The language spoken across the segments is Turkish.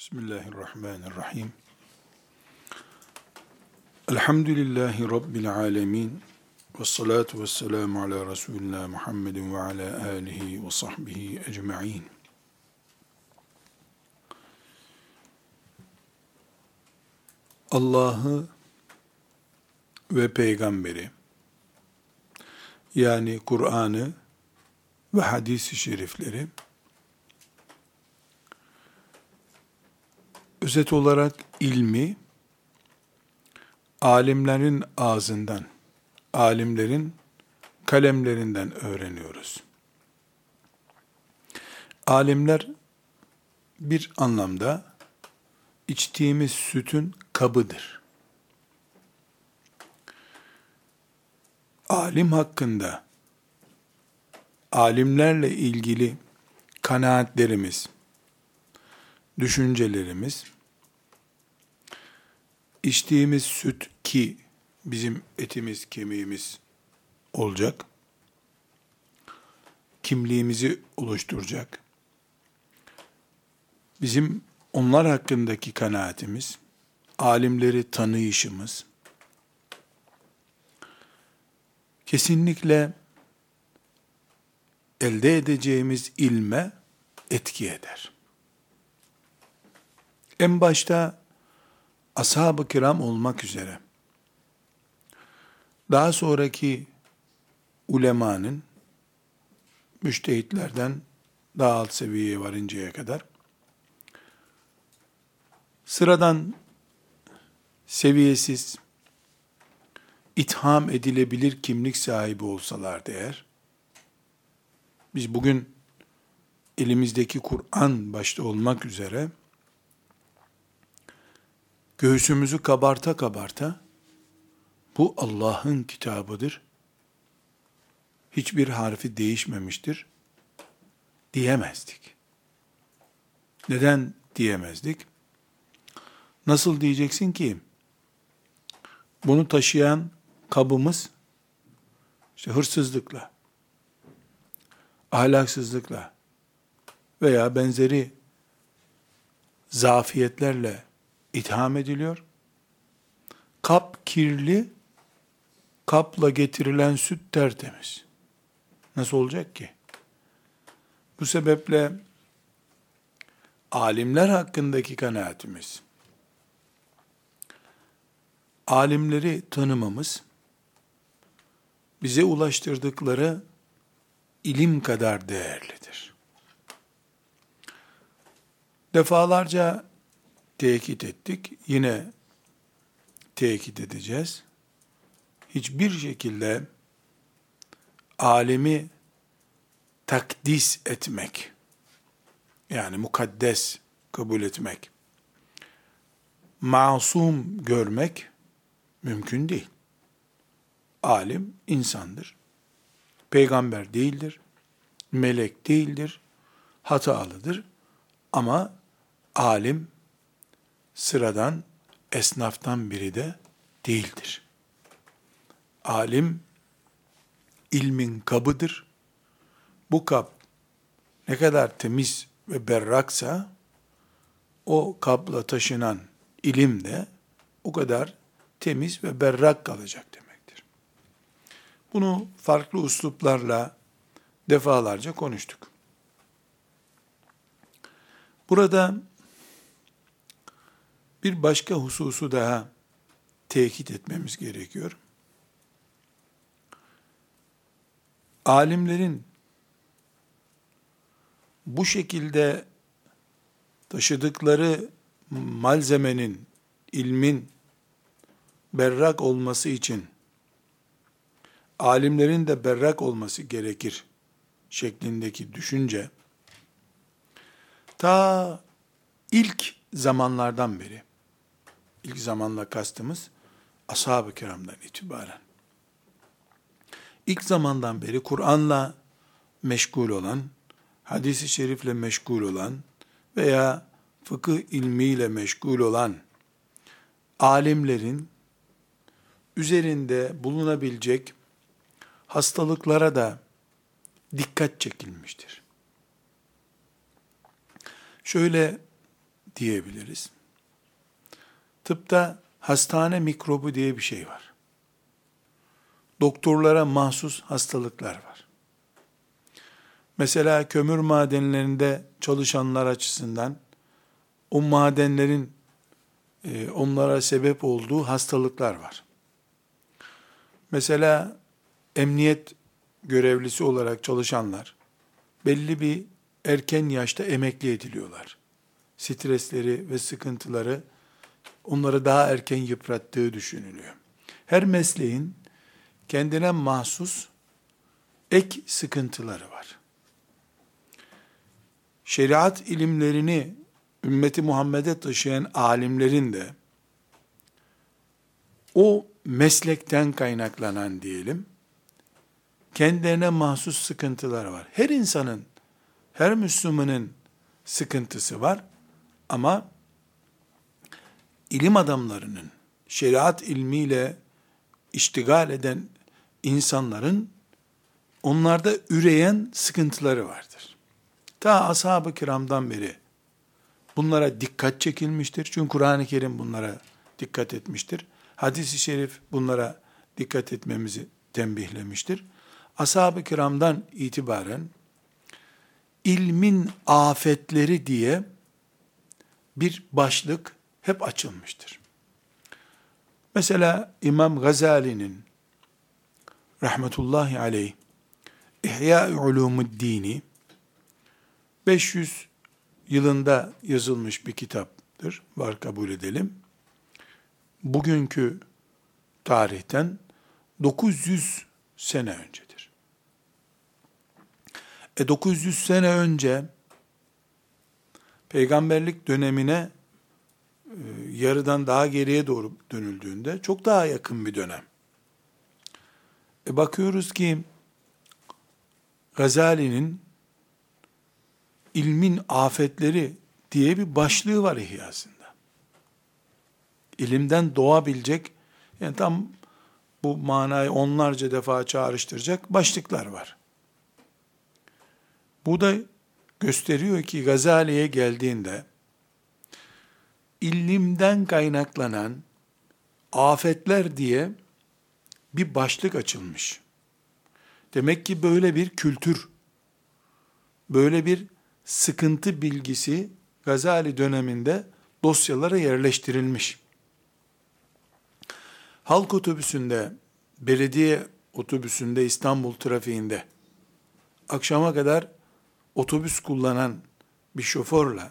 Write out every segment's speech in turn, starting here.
Bismillahirrahmanirrahim. Elhamdülillahi Rabbil alemin. Ve salatu ve selamu ala Resulina Muhammedin ve ala alihi ve sahbihi ecma'in. Allah'ı ve peygamberi yani Kur'an'ı ve hadis-i şerifleri özet olarak ilmi alimlerin ağzından, alimlerin kalemlerinden öğreniyoruz. Alimler bir anlamda içtiğimiz sütün kabıdır. Alim hakkında alimlerle ilgili kanaatlerimiz, düşüncelerimiz, içtiğimiz süt ki bizim etimiz, kemiğimiz olacak, kimliğimizi oluşturacak. Bizim onlar hakkındaki kanaatimiz, alimleri tanıyışımız, kesinlikle elde edeceğimiz ilme etki eder. En başta ashab-ı kiram olmak üzere. Daha sonraki ulemanın müştehitlerden daha alt seviyeye varıncaya kadar sıradan seviyesiz itham edilebilir kimlik sahibi olsalar eğer biz bugün elimizdeki Kur'an başta olmak üzere göğsümüzü kabarta kabarta bu Allah'ın kitabıdır. Hiçbir harfi değişmemiştir diyemezdik. Neden diyemezdik? Nasıl diyeceksin ki? Bunu taşıyan kabımız işte hırsızlıkla, ahlaksızlıkla veya benzeri zafiyetlerle itham ediliyor. Kap kirli, kapla getirilen süt tertemiz. Nasıl olacak ki? Bu sebeple alimler hakkındaki kanaatimiz, alimleri tanımamız, bize ulaştırdıkları ilim kadar değerlidir. Defalarca tekit ettik. Yine tekit edeceğiz. Hiçbir şekilde alemi takdis etmek, yani mukaddes kabul etmek, masum görmek mümkün değil. Alim insandır. Peygamber değildir. Melek değildir. Hatalıdır. Ama alim sıradan esnaftan biri de değildir. Alim ilmin kabıdır. Bu kap ne kadar temiz ve berraksa o kapla taşınan ilim de o kadar temiz ve berrak kalacak demektir. Bunu farklı usluplarla defalarca konuştuk. Burada bir başka hususu daha tekit etmemiz gerekiyor. Alimlerin bu şekilde taşıdıkları malzemenin, ilmin berrak olması için alimlerin de berrak olması gerekir şeklindeki düşünce ta ilk zamanlardan beri ilk zamanla kastımız ashab-ı kiramdan itibaren. İlk zamandan beri Kur'an'la meşgul olan, hadisi şerifle meşgul olan veya fıkıh ilmiyle meşgul olan alimlerin üzerinde bulunabilecek hastalıklara da dikkat çekilmiştir. Şöyle diyebiliriz. Tıpta hastane mikrobu diye bir şey var. Doktorlara mahsus hastalıklar var. Mesela kömür madenlerinde çalışanlar açısından o madenlerin e, onlara sebep olduğu hastalıklar var. Mesela emniyet görevlisi olarak çalışanlar belli bir erken yaşta emekli ediliyorlar. Stresleri ve sıkıntıları onları daha erken yıprattığı düşünülüyor. Her mesleğin kendine mahsus ek sıkıntıları var. Şeriat ilimlerini ümmeti Muhammed'e taşıyan alimlerin de o meslekten kaynaklanan diyelim, kendilerine mahsus sıkıntıları var. Her insanın, her Müslümanın sıkıntısı var ama ilim adamlarının, şeriat ilmiyle iştigal eden insanların onlarda üreyen sıkıntıları vardır. Ta ashab-ı kiramdan beri bunlara dikkat çekilmiştir. Çünkü Kur'an-ı Kerim bunlara dikkat etmiştir. Hadis-i şerif bunlara dikkat etmemizi tembihlemiştir. Ashab-ı kiramdan itibaren ilmin afetleri diye bir başlık hep açılmıştır. Mesela İmam Gazali'nin rahmetullahi aleyh İhya-i Ulumuddini 500 yılında yazılmış bir kitaptır. Var kabul edelim. Bugünkü tarihten 900 sene öncedir. E 900 sene önce peygamberlik dönemine yarıdan daha geriye doğru dönüldüğünde çok daha yakın bir dönem. E bakıyoruz ki Gazali'nin ilmin afetleri diye bir başlığı var İhyasında. İlimden doğabilecek, yani tam bu manayı onlarca defa çağrıştıracak başlıklar var. Bu da gösteriyor ki Gazali'ye geldiğinde ilimden kaynaklanan afetler diye bir başlık açılmış. Demek ki böyle bir kültür, böyle bir sıkıntı bilgisi Gazali döneminde dosyalara yerleştirilmiş. Halk otobüsünde, belediye otobüsünde İstanbul trafiğinde akşama kadar otobüs kullanan bir şoförle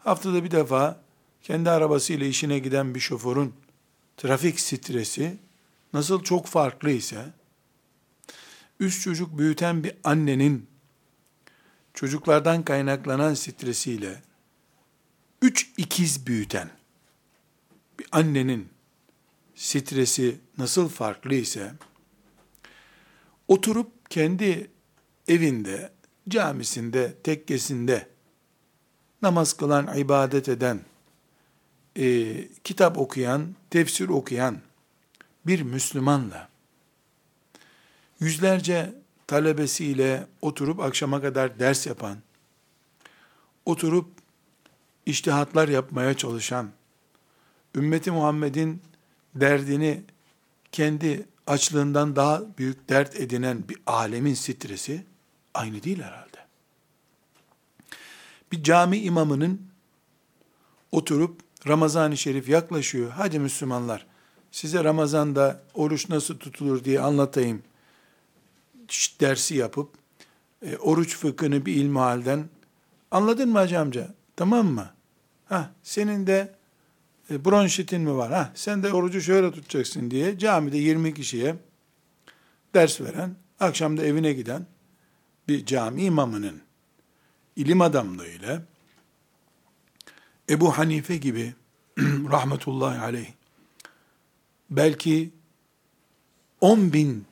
haftada bir defa kendi arabasıyla işine giden bir şoförün trafik stresi nasıl çok farklı ise üç çocuk büyüten bir annenin çocuklardan kaynaklanan stresiyle üç ikiz büyüten bir annenin stresi nasıl farklı ise oturup kendi evinde, camisinde, tekkesinde namaz kılan, ibadet eden, e, kitap okuyan, tefsir okuyan bir Müslümanla yüzlerce talebesiyle oturup akşama kadar ders yapan, oturup iştihatlar yapmaya çalışan, ümmeti Muhammed'in derdini kendi açlığından daha büyük dert edinen bir alemin stresi aynı değil herhalde. Bir cami imamının oturup Ramazan-ı Şerif yaklaşıyor. Hadi Müslümanlar size Ramazan'da oruç nasıl tutulur diye anlatayım dersi yapıp e, oruç fıkhını bir ilmihalden anladın mı hacı amca? Tamam mı? Ha, senin de e, bronşitin mi var? Ha, sen de orucu şöyle tutacaksın diye camide 20 kişiye ders veren, akşamda evine giden bir cami imamının ilim adamlığıyla Ebu Hanife gibi rahmetullahi aleyh belki 10 bin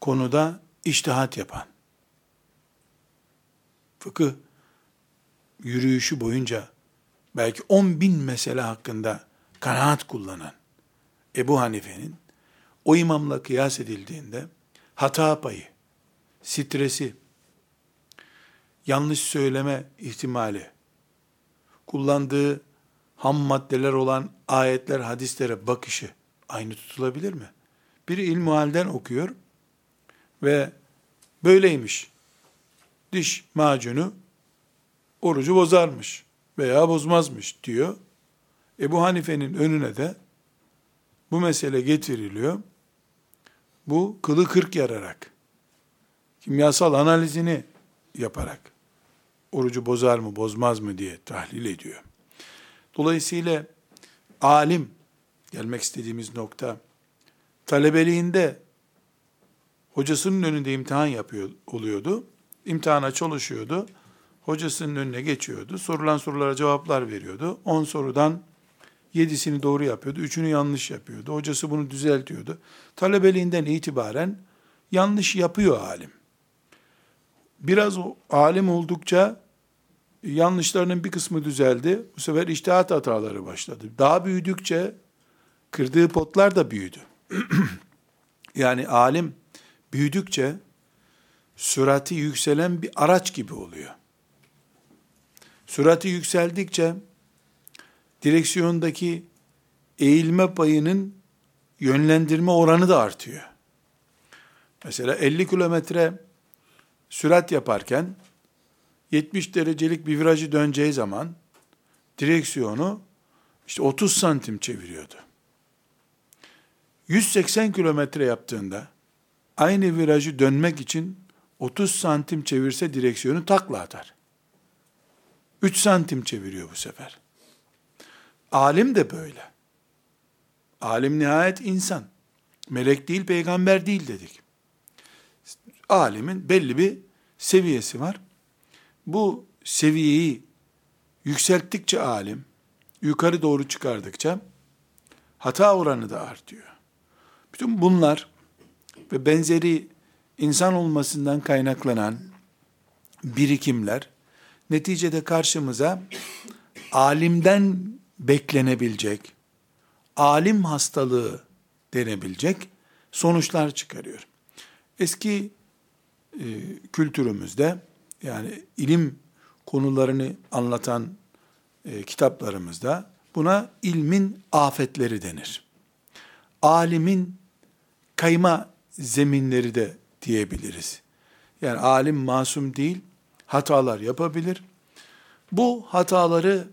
konuda iştihat yapan, fıkıh yürüyüşü boyunca belki 10 bin mesele hakkında kanaat kullanan Ebu Hanife'nin o imamla kıyas edildiğinde hata payı, stresi, yanlış söyleme ihtimali kullandığı ham maddeler olan ayetler, hadislere bakışı aynı tutulabilir mi? Biri ilmuhalden okuyor ve böyleymiş. Diş macunu orucu bozarmış veya bozmazmış diyor. Ebu Hanife'nin önüne de bu mesele getiriliyor. Bu kılı kırk yararak, kimyasal analizini yaparak, orucu bozar mı bozmaz mı diye tahlil ediyor. Dolayısıyla alim, gelmek istediğimiz nokta, talebeliğinde hocasının önünde imtihan yapıyor oluyordu. İmtihana çalışıyordu. Hocasının önüne geçiyordu. Sorulan sorulara cevaplar veriyordu. 10 sorudan yedisini doğru yapıyordu, üçünü yanlış yapıyordu. Hocası bunu düzeltiyordu. Talebeliğinden itibaren yanlış yapıyor alim. Biraz alim oldukça yanlışlarının bir kısmı düzeldi. Bu sefer iştihat hataları başladı. Daha büyüdükçe kırdığı potlar da büyüdü. yani alim büyüdükçe sürati yükselen bir araç gibi oluyor. Sürati yükseldikçe direksiyondaki eğilme payının yönlendirme oranı da artıyor. Mesela 50 kilometre sürat yaparken 70 derecelik bir virajı döneceği zaman direksiyonu işte 30 santim çeviriyordu. 180 kilometre yaptığında aynı virajı dönmek için 30 santim çevirse direksiyonu takla atar. 3 santim çeviriyor bu sefer. Alim de böyle. Alim nihayet insan. Melek değil, peygamber değil dedik. Alimin belli bir seviyesi var. Bu seviyeyi yükselttikçe alim, yukarı doğru çıkardıkça hata oranı da artıyor. Bütün bunlar ve benzeri insan olmasından kaynaklanan birikimler neticede karşımıza alimden beklenebilecek, alim hastalığı denebilecek sonuçlar çıkarıyor. Eski e, kültürümüzde yani ilim konularını anlatan e, kitaplarımızda buna ilmin afetleri denir. Alimin kayma zeminleri de diyebiliriz. Yani alim masum değil, hatalar yapabilir. Bu hataları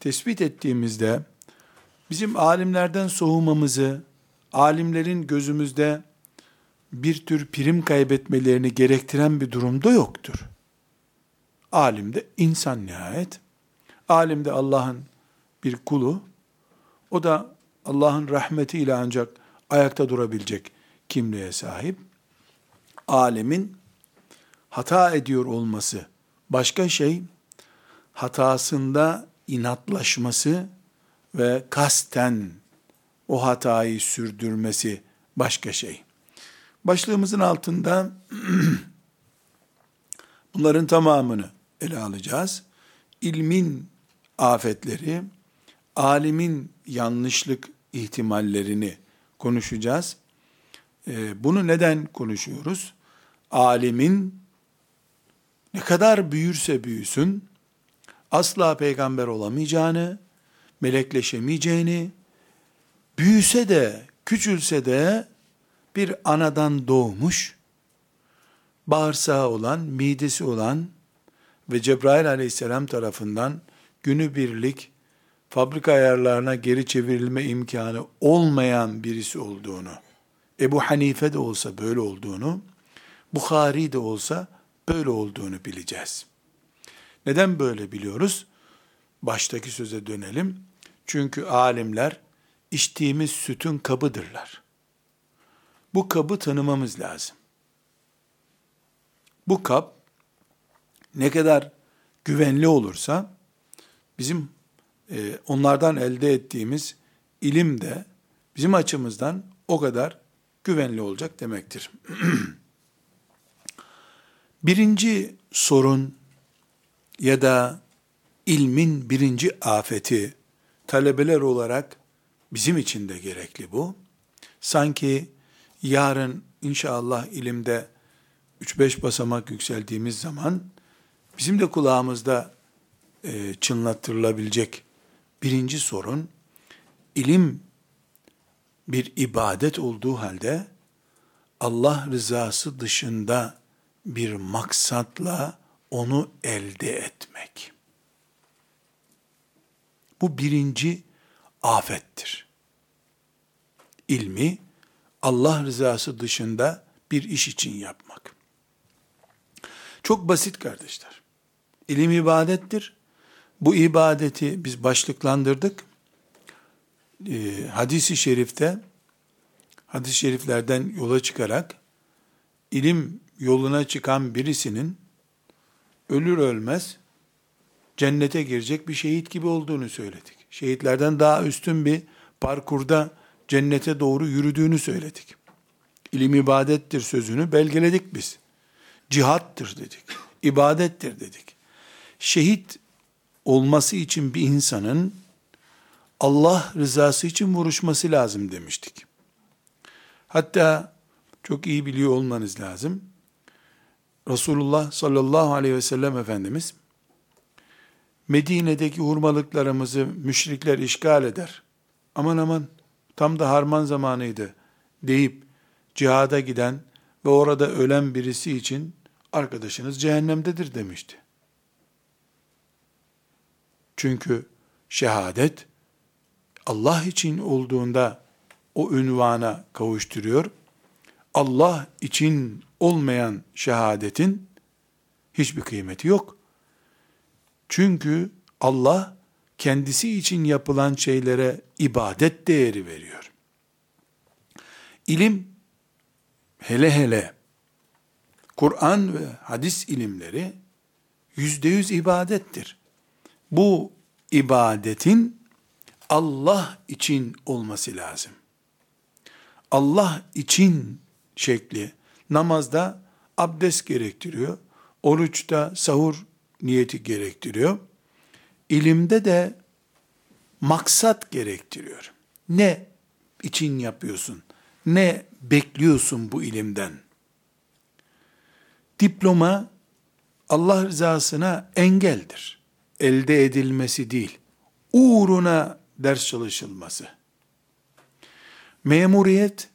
tespit ettiğimizde bizim alimlerden soğumamızı, alimlerin gözümüzde bir tür prim kaybetmelerini gerektiren bir durumda yoktur. Alim de insan nihayet. Alim de Allah'ın bir kulu. O da Allah'ın rahmetiyle ancak ayakta durabilecek kimliğe sahip. Alemin hata ediyor olması başka şey, hatasında inatlaşması ve kasten o hatayı sürdürmesi başka şey. Başlığımızın altında bunların tamamını ele alacağız. İlmin afetleri, alimin yanlışlık ihtimallerini konuşacağız. Ee, bunu neden konuşuyoruz? Alimin ne kadar büyürse büyüsün, asla peygamber olamayacağını, melekleşemeyeceğini, büyüse de, küçülse de bir anadan doğmuş, bağırsağı olan, midesi olan ve Cebrail aleyhisselam tarafından günübirlik fabrika ayarlarına geri çevrilme imkanı olmayan birisi olduğunu, Ebu Hanife de olsa böyle olduğunu, Bukhari de olsa böyle olduğunu bileceğiz. Neden böyle biliyoruz? Baştaki söze dönelim. Çünkü alimler içtiğimiz sütün kabıdırlar. Bu kabı tanımamız lazım. Bu kap ne kadar güvenli olursa bizim e, onlardan elde ettiğimiz ilim de bizim açımızdan o kadar güvenli olacak demektir. Birinci sorun ya da ilmin birinci afeti talebeler olarak bizim için de gerekli bu. Sanki yarın inşallah ilimde 3-5 basamak yükseldiğimiz zaman bizim de kulağımızda e, çınlattırılabilecek birinci sorun, ilim bir ibadet olduğu halde, Allah rızası dışında bir maksatla onu elde etmek. Bu birinci afettir. İlmi Allah rızası dışında bir iş için yapmak. Çok basit kardeşler. İlim ibadettir. Bu ibadeti biz başlıklandırdık. Ee, hadisi şerifte, hadis-i şeriflerden yola çıkarak, ilim yoluna çıkan birisinin, ölür ölmez, cennete girecek bir şehit gibi olduğunu söyledik. Şehitlerden daha üstün bir parkurda cennete doğru yürüdüğünü söyledik. İlim ibadettir sözünü belgeledik biz. Cihattır dedik. İbadettir dedik. Şehit olması için bir insanın Allah rızası için vuruşması lazım demiştik. Hatta çok iyi biliyor olmanız lazım. Resulullah sallallahu aleyhi ve sellem Efendimiz Medine'deki hurmalıklarımızı müşrikler işgal eder. Aman aman tam da harman zamanıydı deyip cihada giden ve orada ölen birisi için arkadaşınız cehennemdedir demişti. Çünkü şehadet Allah için olduğunda o ünvana kavuşturuyor. Allah için olmayan şehadetin hiçbir kıymeti yok. Çünkü Allah kendisi için yapılan şeylere ibadet değeri veriyor. İlim hele hele Kur'an ve hadis ilimleri yüzde yüz ibadettir. Bu ibadetin Allah için olması lazım. Allah için şekli namazda abdest gerektiriyor. Oruçta sahur niyeti gerektiriyor. İlimde de maksat gerektiriyor. Ne için yapıyorsun? Ne bekliyorsun bu ilimden? Diploma Allah rızasına engeldir. Elde edilmesi değil. Uğruna ders çalışılması. Memuriyet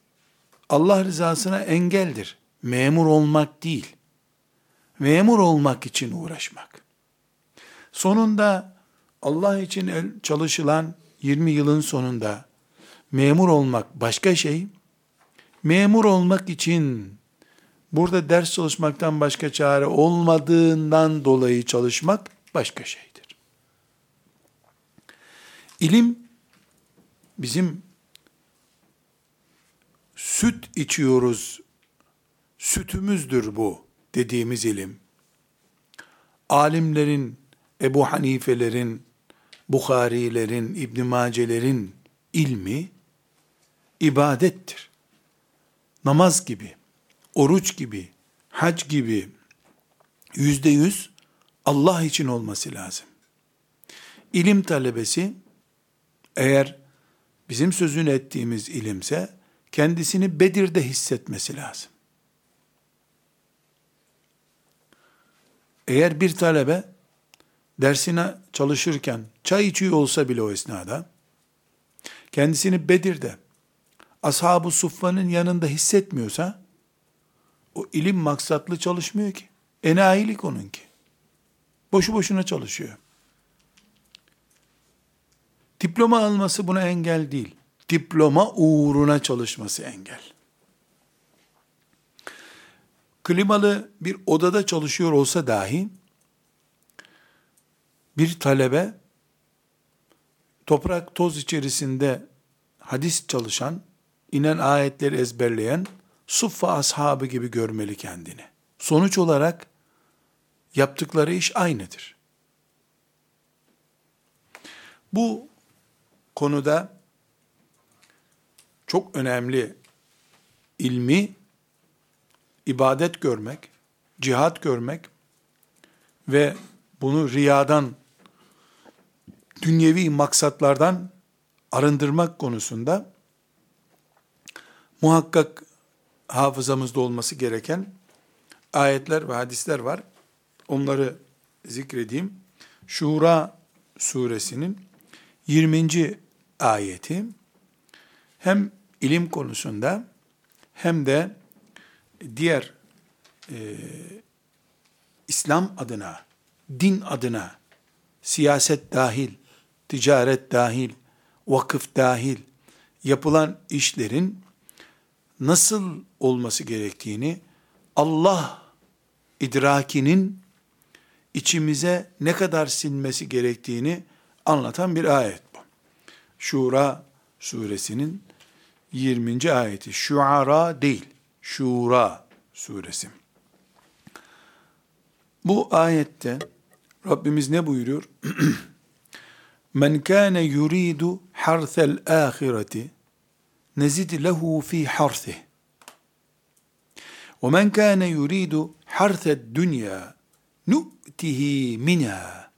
Allah rızasına engeldir. Memur olmak değil. Memur olmak için uğraşmak. Sonunda Allah için çalışılan 20 yılın sonunda memur olmak başka şey. Memur olmak için burada ders çalışmaktan başka çare olmadığından dolayı çalışmak başka şeydir. İlim bizim süt içiyoruz, sütümüzdür bu dediğimiz ilim. Alimlerin, Ebu Hanifelerin, Bukharilerin, İbn Macelerin ilmi ibadettir. Namaz gibi, oruç gibi, hac gibi yüzde yüz Allah için olması lazım. İlim talebesi eğer bizim sözünü ettiğimiz ilimse kendisini Bedir'de hissetmesi lazım. Eğer bir talebe dersine çalışırken çay içiyor olsa bile o esnada kendisini Bedir'de ashab-ı suffanın yanında hissetmiyorsa o ilim maksatlı çalışmıyor ki. Enayilik onunki. Boşu boşuna çalışıyor. Diploma alması buna engel değil. Diploma uğruna çalışması engel. Klimalı bir odada çalışıyor olsa dahi bir talebe toprak toz içerisinde hadis çalışan, inen ayetleri ezberleyen suffa ashabı gibi görmeli kendini. Sonuç olarak yaptıkları iş aynıdır. Bu konuda çok önemli ilmi ibadet görmek, cihat görmek ve bunu riyadan, dünyevi maksatlardan arındırmak konusunda muhakkak hafızamızda olması gereken ayetler ve hadisler var. Onları zikredeyim. Şura suresinin 20. ayeti hem ilim konusunda hem de diğer e, İslam adına, din adına, siyaset dahil, ticaret dahil, vakıf dahil yapılan işlerin nasıl olması gerektiğini Allah idrakinin içimize ne kadar sinmesi gerektiğini anlatan bir ayet bu. Şura suresinin 20. ayeti. Şuara değil, Şura suresi. Bu ayette Rabbimiz ne buyuruyor? Men kâne yuridu harsel âhireti nezid lehu fi harsih. Ve men kâne yuridu harsed dünya nu'tihi minha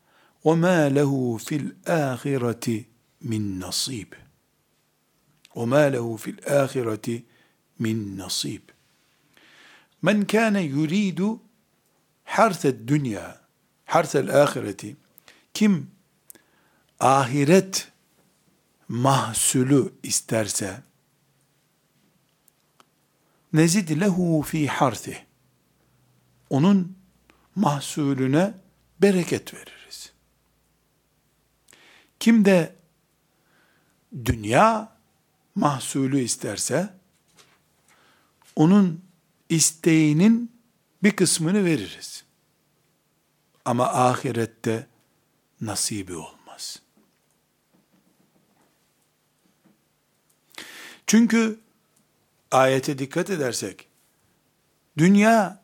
ve ma lehu fil ahireti min nasib. Ve ma lehu fil ahireti min nasib. Men kâne yuridu harsed dünya, harsel ahireti, kim ahiret mahsulü isterse, nezid lehu fi harsi, onun mahsulüne bereket veririz. Kim de dünya mahsulü isterse, onun isteğinin bir kısmını veririz. Ama ahirette nasibi olmaz. Çünkü ayete dikkat edersek, dünya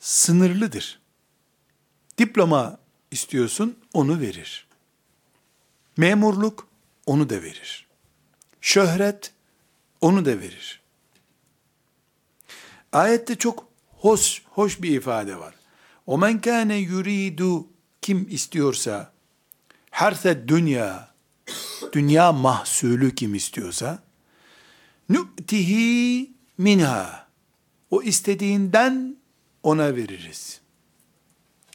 sınırlıdır. Diploma istiyorsun, onu verir. Memurluk, onu da verir. Şöhret, onu da verir. Ayette çok hoş, hoş bir ifade var. O men kâne yuridu kim istiyorsa herse dünya dünya mahsulü kim istiyorsa nü'tihi minha o istediğinden ona veririz.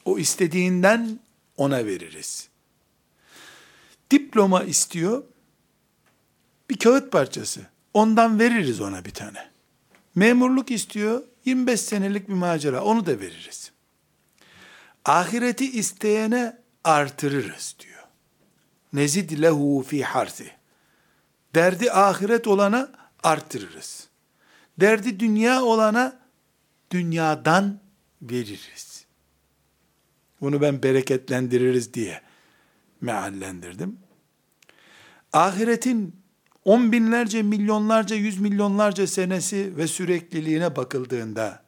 O istediğinden ona veririz. Diploma istiyor, bir kağıt parçası. Ondan veririz ona bir tane. Memurluk istiyor, 25 senelik bir macera, onu da veririz. Ahireti isteyene artırırız diyor. Nezid lehu fi harsi. Derdi ahiret olana artırırız. Derdi dünya olana dünyadan veririz. Bunu ben bereketlendiririz diye meallendirdim. Ahiretin on binlerce, milyonlarca, yüz milyonlarca senesi ve sürekliliğine bakıldığında,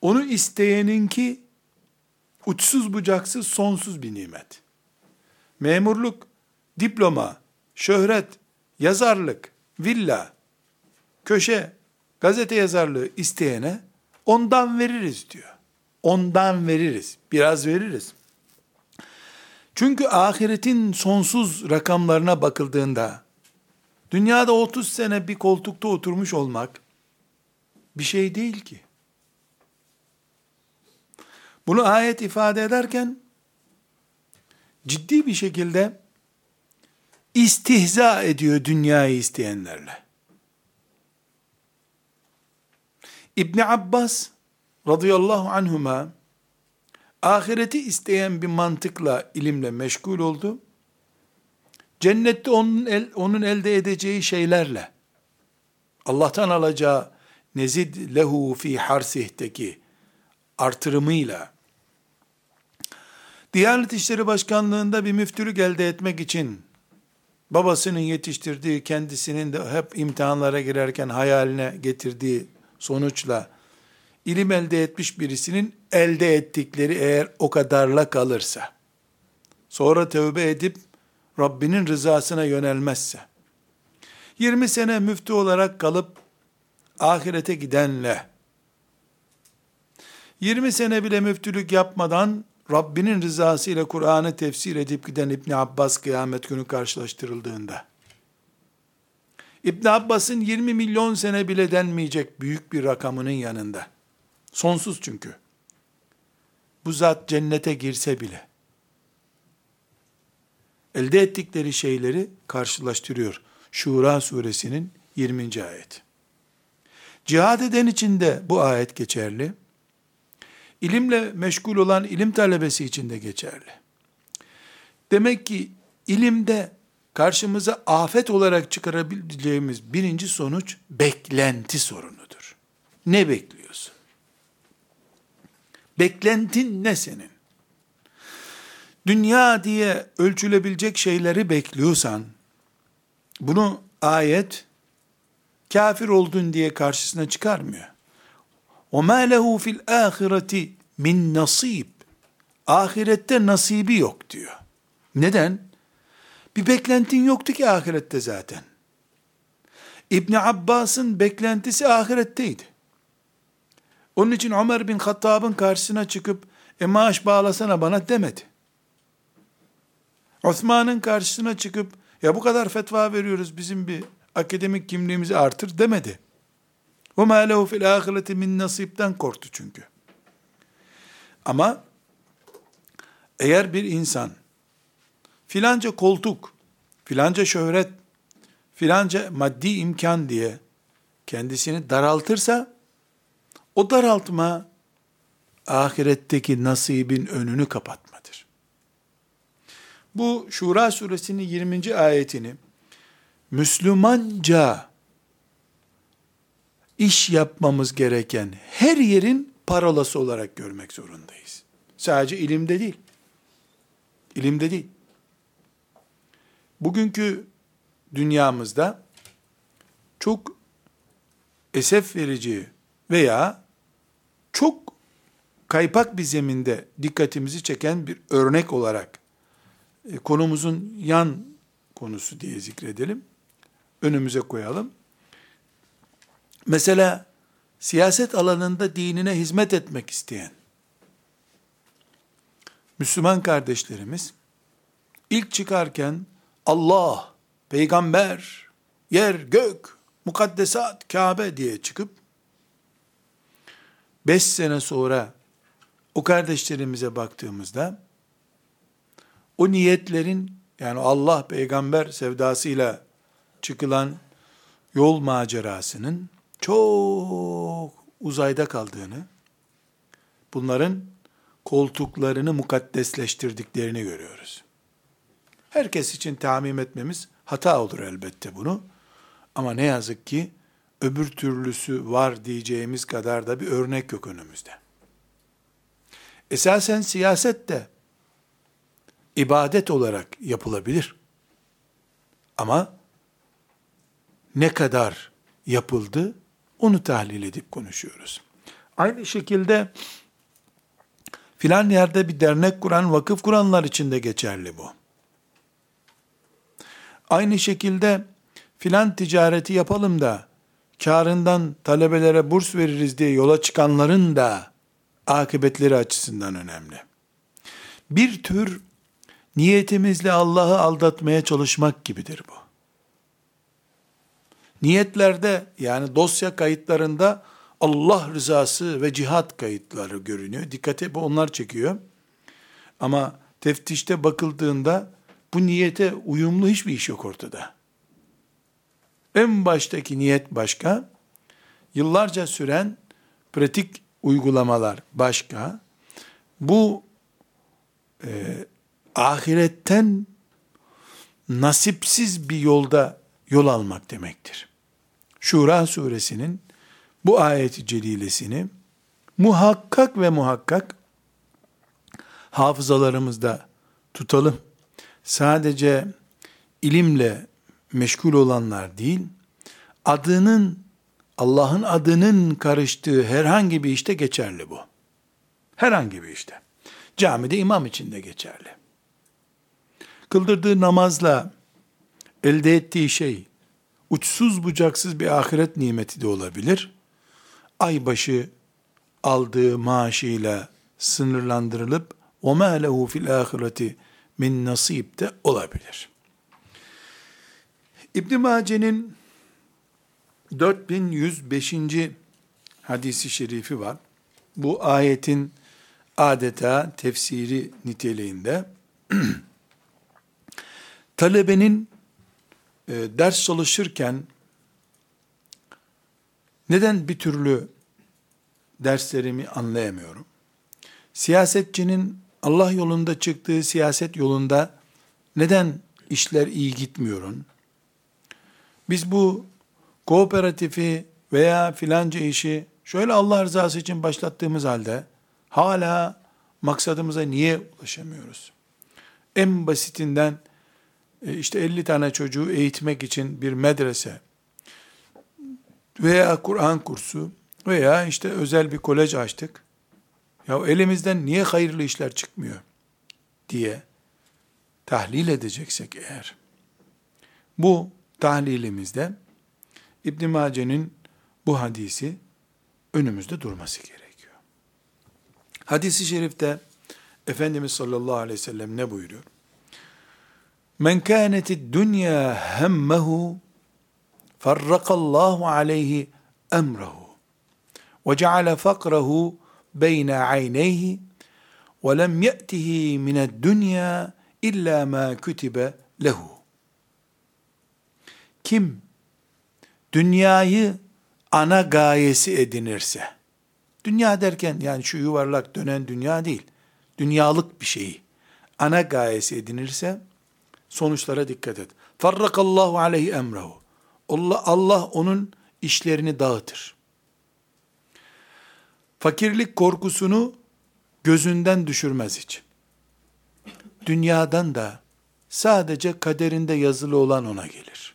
onu isteyeninki uçsuz bucaksız sonsuz bir nimet. Memurluk, diploma, şöhret, yazarlık, villa, köşe, gazete yazarlığı isteyene ondan veririz diyor. Ondan veririz. Biraz veririz. Çünkü ahiretin sonsuz rakamlarına bakıldığında dünyada 30 sene bir koltukta oturmuş olmak bir şey değil ki. Bunu ayet ifade ederken ciddi bir şekilde istihza ediyor dünyayı isteyenlerle. İbni Abbas radıyallahu anhuma ahireti isteyen bir mantıkla, ilimle meşgul oldu. Cennette onun, el, onun elde edeceği şeylerle, Allah'tan alacağı nezid lehu fi harsih'teki artırımıyla, Diyanet İşleri Başkanlığında bir müftülük elde etmek için, babasının yetiştirdiği, kendisinin de hep imtihanlara girerken hayaline getirdiği sonuçla, ilim elde etmiş birisinin elde ettikleri eğer o kadarla kalırsa, sonra tövbe edip Rabbinin rızasına yönelmezse, 20 sene müftü olarak kalıp ahirete gidenle, 20 sene bile müftülük yapmadan Rabbinin rızası ile Kur'an'ı tefsir edip giden İbn Abbas kıyamet günü karşılaştırıldığında, İbn Abbas'ın 20 milyon sene bile denmeyecek büyük bir rakamının yanında, sonsuz çünkü, bu zat cennete girse bile, elde ettikleri şeyleri karşılaştırıyor. Şura suresinin 20. ayet. Cihad eden için de bu ayet geçerli. İlimle meşgul olan ilim talebesi için de geçerli. Demek ki ilimde karşımıza afet olarak çıkarabileceğimiz birinci sonuç beklenti sorunudur. Ne bekliyorsun? Beklentin ne senin? Dünya diye ölçülebilecek şeyleri bekliyorsan, bunu ayet kafir oldun diye karşısına çıkarmıyor. وَمَا لَهُ فِي الْآخِرَةِ min nasib. Ahirette nasibi yok diyor. Neden? Bir beklentin yoktu ki ahirette zaten. İbni Abbas'ın beklentisi ahiretteydi. Onun için Ömer bin Hattab'ın karşısına çıkıp e maaş bağlasana bana demedi. Osman'ın karşısına çıkıp ya bu kadar fetva veriyoruz bizim bir akademik kimliğimizi artır demedi. Ma lehu fil ahireti min nasipten korktu çünkü. Ama eğer bir insan filanca koltuk, filanca şöhret, filanca maddi imkan diye kendisini daraltırsa o daraltma ahiretteki nasibin önünü kapatmadır. Bu Şura suresinin 20. ayetini Müslümanca iş yapmamız gereken her yerin parolası olarak görmek zorundayız. Sadece ilimde değil. İlimde değil. Bugünkü dünyamızda çok esef verici veya çok kaypak bir zeminde dikkatimizi çeken bir örnek olarak e, konumuzun yan konusu diye zikredelim. Önümüze koyalım. Mesela siyaset alanında dinine hizmet etmek isteyen Müslüman kardeşlerimiz ilk çıkarken Allah, peygamber, yer, gök, mukaddesat, Kabe diye çıkıp beş sene sonra o kardeşlerimize baktığımızda o niyetlerin yani Allah peygamber sevdasıyla çıkılan yol macerasının çok uzayda kaldığını, bunların koltuklarını mukaddesleştirdiklerini görüyoruz. Herkes için tamim etmemiz hata olur elbette bunu. Ama ne yazık ki öbür türlüsü var diyeceğimiz kadar da bir örnek yok önümüzde. Esasen siyaset de ibadet olarak yapılabilir. Ama ne kadar yapıldı onu tahlil edip konuşuyoruz. Aynı şekilde filan yerde bir dernek kuran, vakıf kuranlar için de geçerli bu. Aynı şekilde filan ticareti yapalım da karından talebelere burs veririz diye yola çıkanların da akıbetleri açısından önemli. Bir tür niyetimizle Allah'ı aldatmaya çalışmak gibidir bu. Niyetlerde yani dosya kayıtlarında Allah rızası ve cihat kayıtları görünüyor. Dikkate bu onlar çekiyor. Ama teftişte bakıldığında bu niyete uyumlu hiçbir iş yok ortada. En baştaki niyet başka, yıllarca süren pratik uygulamalar başka. Bu e, ahiretten nasipsiz bir yolda yol almak demektir. Şura suresinin bu ayeti celilesini muhakkak ve muhakkak hafızalarımızda tutalım. Sadece ilimle meşgul olanlar değil, adının, Allah'ın adının karıştığı herhangi bir işte geçerli bu. Herhangi bir işte. Camide imam için de geçerli. Kıldırdığı namazla elde ettiği şey, uçsuz bucaksız bir ahiret nimeti de olabilir. Aybaşı aldığı maaşıyla sınırlandırılıp وَمَا لَهُ فِي الْآخِرَةِ min nasip de olabilir. İbn Mace'nin 4105. hadisi şerifi var. Bu ayetin adeta tefsiri niteliğinde. talebenin e, ders çalışırken neden bir türlü derslerimi anlayamıyorum? Siyasetçinin Allah yolunda çıktığı siyaset yolunda neden işler iyi gitmiyor? Biz bu kooperatifi veya filanca işi şöyle Allah rızası için başlattığımız halde hala maksadımıza niye ulaşamıyoruz? En basitinden işte 50 tane çocuğu eğitmek için bir medrese veya Kur'an kursu veya işte özel bir kolej açtık. Ya elimizden niye hayırlı işler çıkmıyor diye tahlil edeceksek eğer bu tahlilimizde İbn Mace'nin bu hadisi önümüzde durması gerekiyor. Hadisi şerifte Efendimiz sallallahu aleyhi ve sellem ne buyuruyor? Men kâneti dünya hemmehu farrakallahu aleyhi emrehu ve ceale fakrahu beyne ayneyhi ve lem ye'tihi mined dünya illa ma kütibe lehu. Kim dünyayı ana gayesi edinirse, dünya derken yani şu yuvarlak dönen dünya değil, dünyalık bir şeyi ana gayesi edinirse, sonuçlara dikkat et. Farrakallahu aleyhi emrehu. Allah, Allah onun işlerini dağıtır. Fakirlik korkusunu gözünden düşürmez hiç. Dünyadan da sadece kaderinde yazılı olan ona gelir.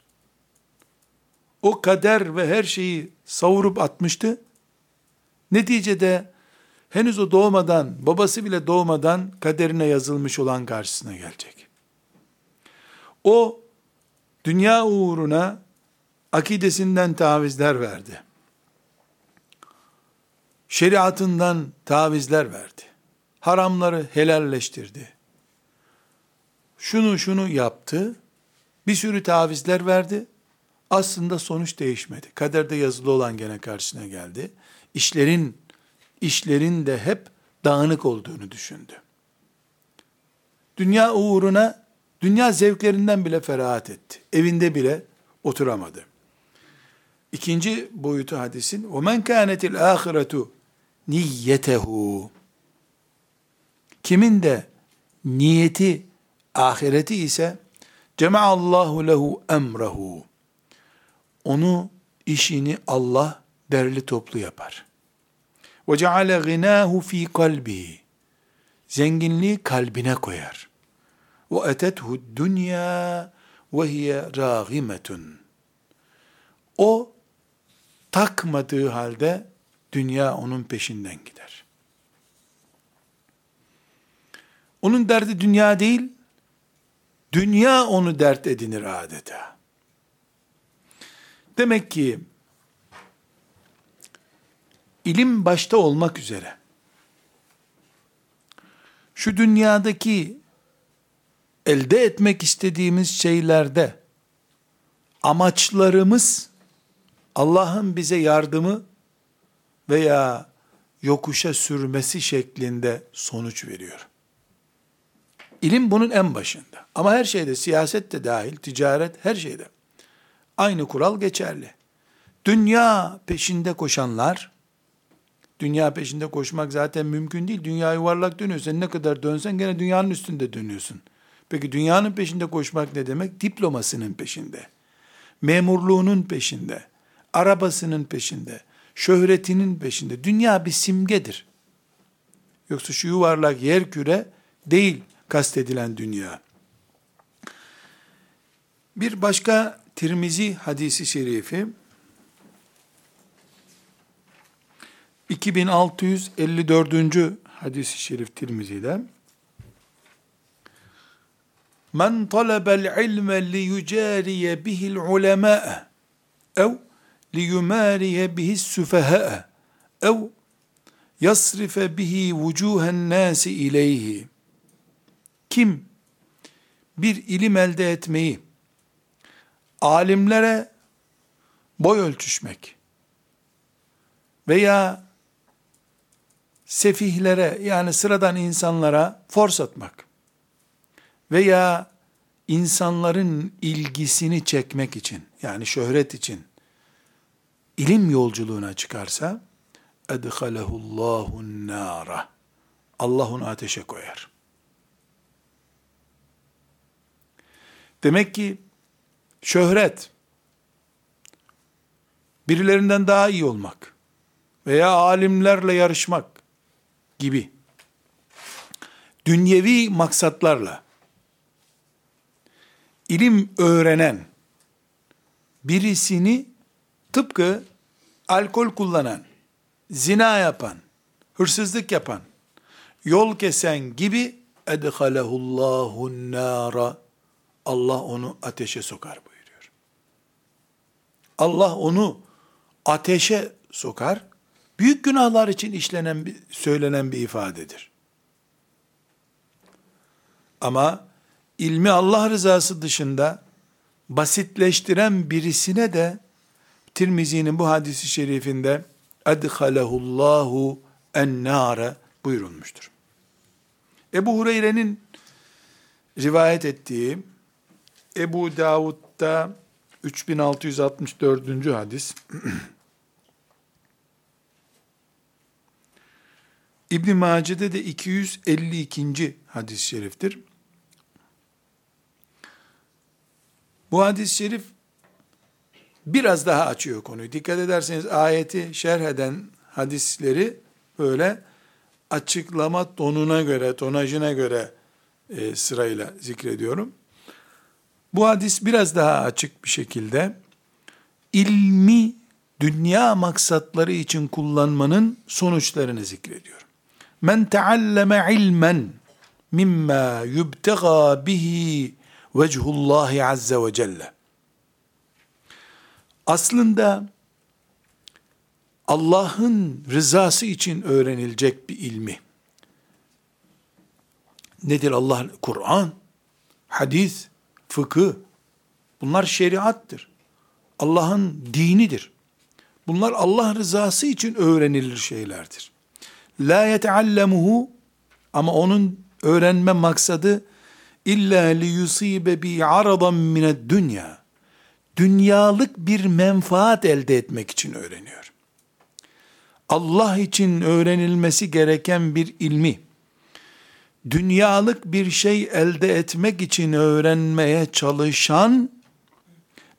O kader ve her şeyi savurup atmıştı. Neticede henüz o doğmadan, babası bile doğmadan kaderine yazılmış olan karşısına gelecek. O dünya uğruna akidesinden tavizler verdi. Şeriatından tavizler verdi. Haramları helalleştirdi. Şunu şunu yaptı. Bir sürü tavizler verdi. Aslında sonuç değişmedi. Kaderde yazılı olan gene karşısına geldi. İşlerin işlerin de hep dağınık olduğunu düşündü. Dünya uğruna dünya zevklerinden bile ferahat etti. Evinde bile oturamadı. İkinci boyutu hadisin وَمَنْ كَانَتِ الْآخِرَةُ niyetehu. Kimin de niyeti ahireti ise cema'allahu lehu emrehu. Onu işini Allah derli toplu yapar. Ve ceale ginahu fi kalbihi. Zenginliği kalbine koyar. Dünya ve hiye ragimetun. O takmadığı halde dünya onun peşinden gider. Onun derdi dünya değil, dünya onu dert edinir adeta. Demek ki ilim başta olmak üzere şu dünyadaki elde etmek istediğimiz şeylerde amaçlarımız Allah'ın bize yardımı veya yokuşa sürmesi şeklinde sonuç veriyor. İlim bunun en başında. Ama her şeyde, siyaset de dahil, ticaret, her şeyde. Aynı kural geçerli. Dünya peşinde koşanlar, dünya peşinde koşmak zaten mümkün değil. Dünya yuvarlak dönüyor. Sen ne kadar dönsen gene dünyanın üstünde dönüyorsun. Peki dünyanın peşinde koşmak ne demek? Diplomasının peşinde. Memurluğunun peşinde. Arabasının peşinde şöhretinin peşinde. Dünya bir simgedir. Yoksa şu yuvarlak yer küre değil kastedilen dünya. Bir başka Tirmizi hadisi şerifi 2654. hadisi şerif Tirmizi'de Men talabel ilme li yucariye bihil ulema ev liyumariye bihi süfeha ev yasrife bihi vucuhen nasi ileyhi. Kim bir ilim elde etmeyi alimlere boy ölçüşmek veya sefihlere yani sıradan insanlara fors atmak veya insanların ilgisini çekmek için, yani şöhret için, ilim yolculuğuna çıkarsa, edhalehullahun nara. Allah onu ateşe koyar. Demek ki şöhret, birilerinden daha iyi olmak veya alimlerle yarışmak gibi dünyevi maksatlarla ilim öğrenen birisini tıpkı alkol kullanan, zina yapan, hırsızlık yapan, yol kesen gibi edhalehullahu nara Allah onu ateşe sokar buyuruyor. Allah onu ateşe sokar. Büyük günahlar için işlenen bir, söylenen bir ifadedir. Ama ilmi Allah rızası dışında basitleştiren birisine de Tirmizi'nin bu hadisi şerifinde edhalehullahu ennâre buyurulmuştur. Ebu Hureyre'nin rivayet ettiği Ebu Davud'da 3664. hadis İbn Mace'de de 252. hadis-i şeriftir. Bu hadis-i şerif biraz daha açıyor konuyu. Dikkat ederseniz ayeti şerh eden hadisleri böyle açıklama tonuna göre, tonajına göre e, sırayla zikrediyorum. Bu hadis biraz daha açık bir şekilde ilmi dünya maksatları için kullanmanın sonuçlarını zikrediyor. Men tealleme ilmen mimma yubtega bihi vechullahi azze ve celle. Aslında Allah'ın rızası için öğrenilecek bir ilmi. Nedir Allah? Kur'an, hadis, fıkıh. Bunlar şeriattır. Allah'ın dinidir. Bunlar Allah rızası için öğrenilir şeylerdir. La yeteallemuhu ama onun öğrenme maksadı illa li yusibe bi aradan mined dünya. Dünyalık bir menfaat elde etmek için öğreniyor. Allah için öğrenilmesi gereken bir ilmi dünyalık bir şey elde etmek için öğrenmeye çalışan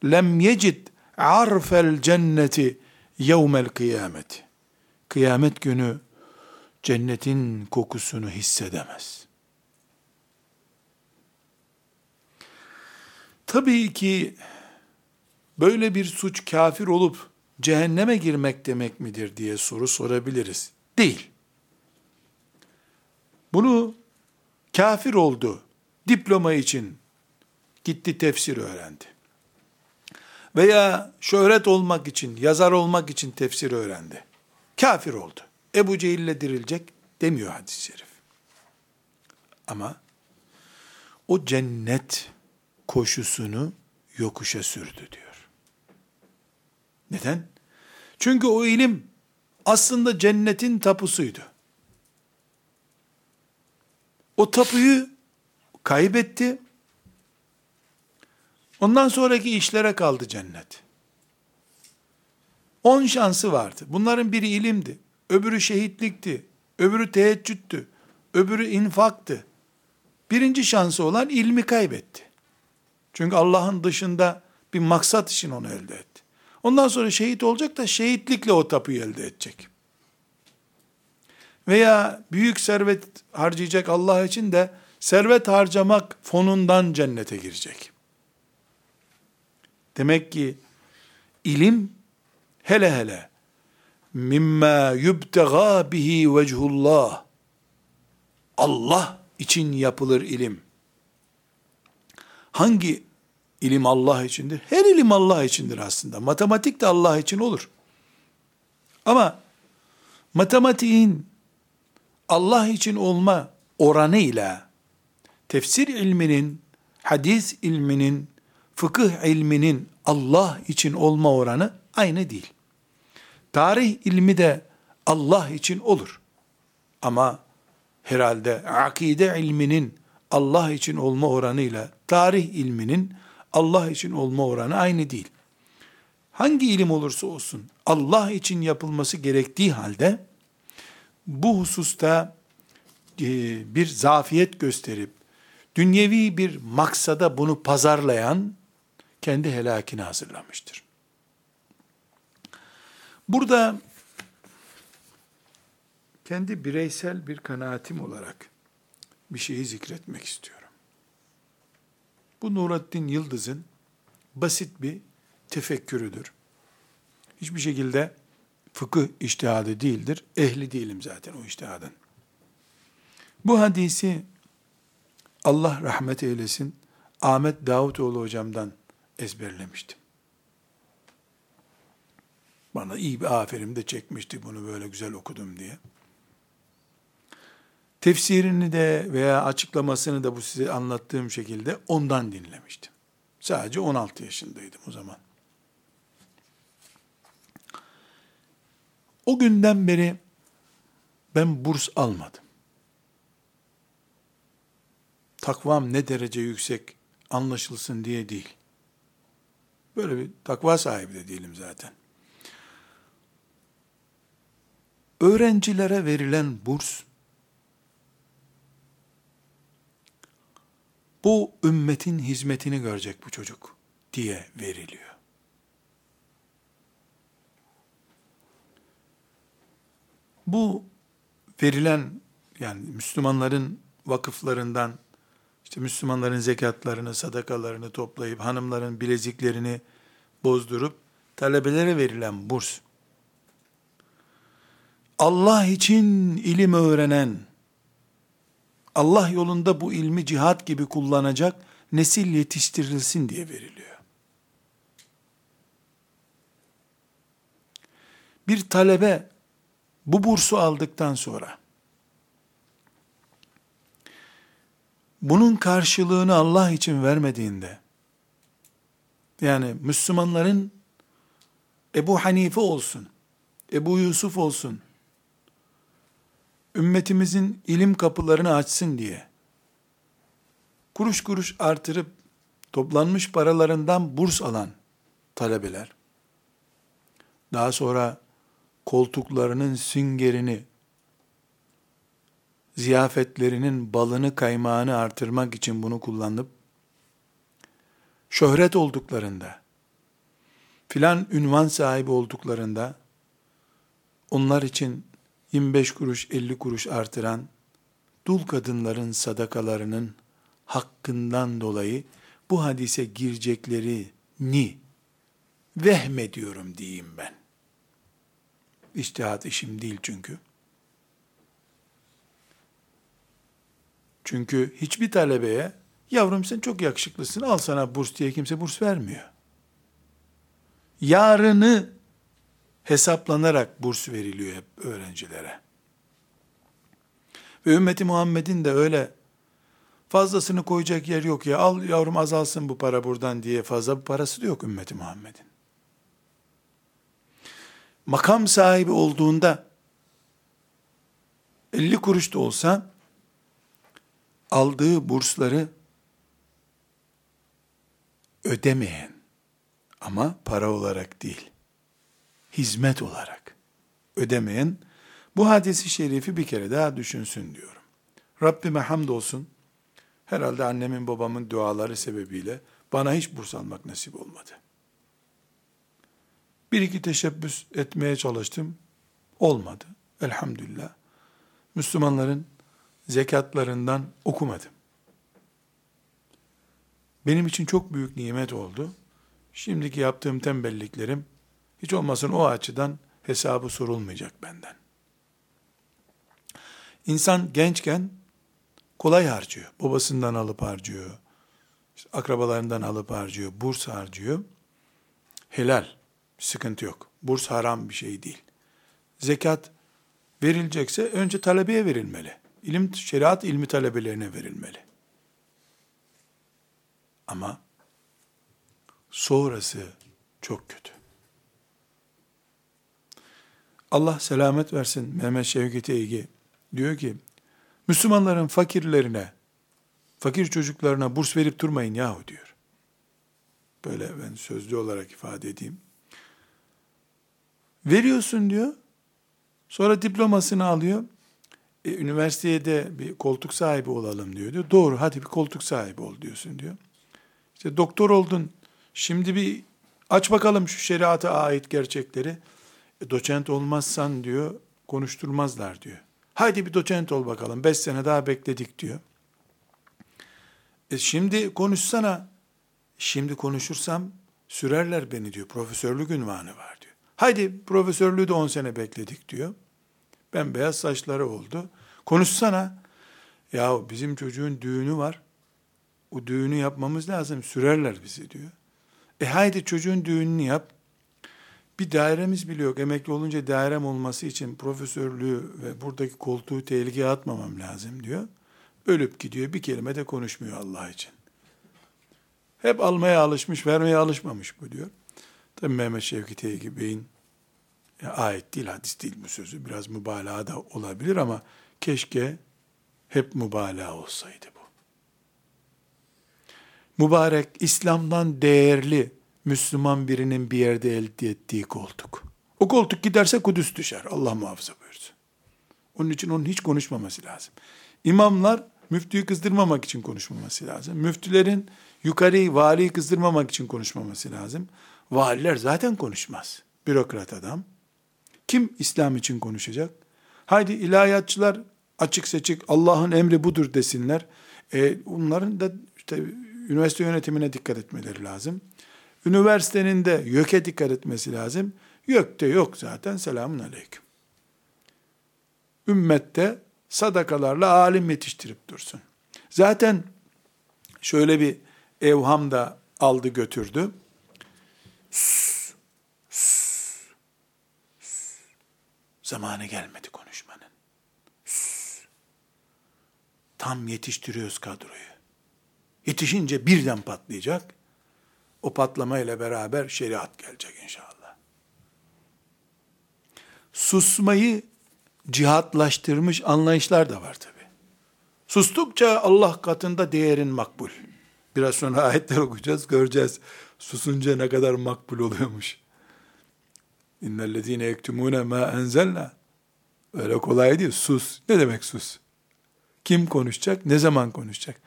lem yecid arfel cenneti yevmel kıyameti. Kıyamet günü cennetin kokusunu hissedemez. Tabii ki böyle bir suç kafir olup cehenneme girmek demek midir diye soru sorabiliriz. Değil. Bunu kafir oldu. Diploma için gitti tefsir öğrendi. Veya şöhret olmak için, yazar olmak için tefsir öğrendi. Kafir oldu. Ebu Cehil'le dirilecek demiyor hadis-i şerif. Ama o cennet koşusunu yokuşa sürdü diyor. Neden? Çünkü o ilim aslında cennetin tapusuydu. O tapuyu kaybetti. Ondan sonraki işlere kaldı cennet. On şansı vardı. Bunların biri ilimdi. Öbürü şehitlikti. Öbürü teheccüdtü. Öbürü infaktı. Birinci şansı olan ilmi kaybetti. Çünkü Allah'ın dışında bir maksat için onu elde etti. Ondan sonra şehit olacak da şehitlikle o tapuyu elde edecek. Veya büyük servet harcayacak Allah için de servet harcamak fonundan cennete girecek. Demek ki ilim hele hele mimma yubtega bihi vechullah Allah için yapılır ilim. Hangi ilim Allah içindir? Her ilim Allah içindir aslında. Matematik de Allah için olur. Ama matematiğin Allah için olma oranıyla tefsir ilminin, hadis ilminin, fıkıh ilminin Allah için olma oranı aynı değil. Tarih ilmi de Allah için olur. Ama herhalde akide ilminin Allah için olma oranıyla tarih ilminin Allah için olma oranı aynı değil. Hangi ilim olursa olsun Allah için yapılması gerektiği halde bu hususta e, bir zafiyet gösterip dünyevi bir maksada bunu pazarlayan kendi helakini hazırlamıştır. Burada kendi bireysel bir kanaatim olarak bir şeyi zikretmek istiyorum. Bu Nurattin Yıldız'ın basit bir tefekkürüdür. Hiçbir şekilde fıkıh iştihadı değildir. Ehli değilim zaten o iştihadın. Bu hadisi Allah rahmet eylesin Ahmet Davutoğlu hocamdan ezberlemiştim. Bana iyi bir aferin de çekmişti bunu böyle güzel okudum diye. Tefsirini de veya açıklamasını da bu size anlattığım şekilde ondan dinlemiştim. Sadece 16 yaşındaydım o zaman. O günden beri ben burs almadım. Takvam ne derece yüksek anlaşılsın diye değil. Böyle bir takva sahibi de değilim zaten. Öğrencilere verilen burs bu ümmetin hizmetini görecek bu çocuk diye veriliyor. Bu verilen yani Müslümanların vakıflarından işte Müslümanların zekatlarını, sadakalarını toplayıp hanımların bileziklerini bozdurup talebelere verilen burs Allah için ilim öğrenen Allah yolunda bu ilmi cihat gibi kullanacak nesil yetiştirilsin diye veriliyor. Bir talebe bu bursu aldıktan sonra bunun karşılığını Allah için vermediğinde yani Müslümanların Ebu Hanife olsun, Ebu Yusuf olsun, ümmetimizin ilim kapılarını açsın diye. Kuruş kuruş artırıp toplanmış paralarından burs alan talebeler. Daha sonra koltuklarının süngerini ziyafetlerinin balını kaymağını artırmak için bunu kullanıp şöhret olduklarında filan ünvan sahibi olduklarında onlar için 25 kuruş 50 kuruş artıran dul kadınların sadakalarının hakkından dolayı bu hadise gireceklerini vehmediyorum diyeyim ben. İçtihat işim değil çünkü. Çünkü hiçbir talebeye yavrum sen çok yakışıklısın al sana burs diye kimse burs vermiyor. Yarını hesaplanarak burs veriliyor hep öğrencilere. Ve ümmeti Muhammed'in de öyle fazlasını koyacak yer yok ya al yavrum azalsın bu para buradan diye fazla bir parası da yok ümmeti Muhammed'in. Makam sahibi olduğunda 50 kuruş da olsa aldığı bursları ödemeyen ama para olarak değil hizmet olarak ödemeyen bu hadisi şerifi bir kere daha düşünsün diyorum. Rabbime hamdolsun. Herhalde annemin babamın duaları sebebiyle bana hiç burs almak nasip olmadı. Bir iki teşebbüs etmeye çalıştım. Olmadı. Elhamdülillah. Müslümanların zekatlarından okumadım. Benim için çok büyük nimet oldu. Şimdiki yaptığım tembelliklerim hiç olmasın o açıdan hesabı sorulmayacak benden. İnsan gençken kolay harcıyor. Babasından alıp harcıyor. İşte akrabalarından alıp harcıyor. Burs harcıyor. Helal. Sıkıntı yok. Burs haram bir şey değil. Zekat verilecekse önce talebeye verilmeli. İlim, şeriat ilmi talebelerine verilmeli. Ama sonrası çok kötü. Allah selamet versin Mehmet Şevket Eygi diyor ki Müslümanların fakirlerine fakir çocuklarına burs verip durmayın yahu diyor. Böyle ben sözlü olarak ifade edeyim. Veriyorsun diyor. Sonra diplomasını alıyor. E, üniversiteye de bir koltuk sahibi olalım diyor. diyor. Doğru hadi bir koltuk sahibi ol diyorsun diyor. İşte doktor oldun. Şimdi bir aç bakalım şu şeriata ait gerçekleri. Doçent olmazsan diyor konuşturmazlar diyor. Haydi bir doçent ol bakalım. Beş sene daha bekledik diyor. E şimdi konuşsana. Şimdi konuşursam sürerler beni diyor. Profesörlük ünvanı var diyor. Haydi profesörlüğü de on sene bekledik diyor. Ben beyaz saçları oldu. Konuşsana. Ya bizim çocuğun düğünü var. O düğünü yapmamız lazım. Sürerler bizi diyor. E haydi çocuğun düğününü yap. Bir dairemiz bile yok. Emekli olunca dairem olması için profesörlüğü ve buradaki koltuğu tehlikeye atmamam lazım diyor. Ölüp gidiyor. Bir kelime de konuşmuyor Allah için. Hep almaya alışmış, vermeye alışmamış bu diyor. Tabi Mehmet Şevki Tevgi Bey'in ayet değil, hadis değil bu sözü. Biraz mübalağa da olabilir ama keşke hep mübalağa olsaydı bu. Mübarek, İslam'dan değerli Müslüman birinin bir yerde elde ettiği koltuk. O koltuk giderse Kudüs düşer. Allah muhafaza buyursun. Onun için onun hiç konuşmaması lazım. İmamlar müftüyü kızdırmamak için konuşmaması lazım. Müftülerin yukarıyı, valiyi kızdırmamak için konuşmaması lazım. Valiler zaten konuşmaz. Bürokrat adam. Kim İslam için konuşacak? Haydi ilahiyatçılar açık seçik Allah'ın emri budur desinler. E, onların da işte üniversite yönetimine dikkat etmeleri lazım. Üniversitenin de YÖK'e dikkat etmesi lazım. YÖK'te yok zaten selamun aleyküm. Ümmette sadakalarla alim yetiştirip dursun. Zaten şöyle bir evham da aldı götürdü. Zamanı gelmedi konuşmanın. Tam yetiştiriyoruz kadroyu. Yetişince birden patlayacak. O patlamayla beraber şeriat gelecek inşallah. Susmayı cihatlaştırmış anlayışlar da var tabi. Sustukça Allah katında değerin makbul. Biraz sonra ayetler okuyacağız, göreceğiz. Susunca ne kadar makbul oluyormuş. İnnellezine yektumune ma enzelna. Öyle kolay değil. Sus. Ne demek sus? Kim konuşacak? Ne zaman konuşacak?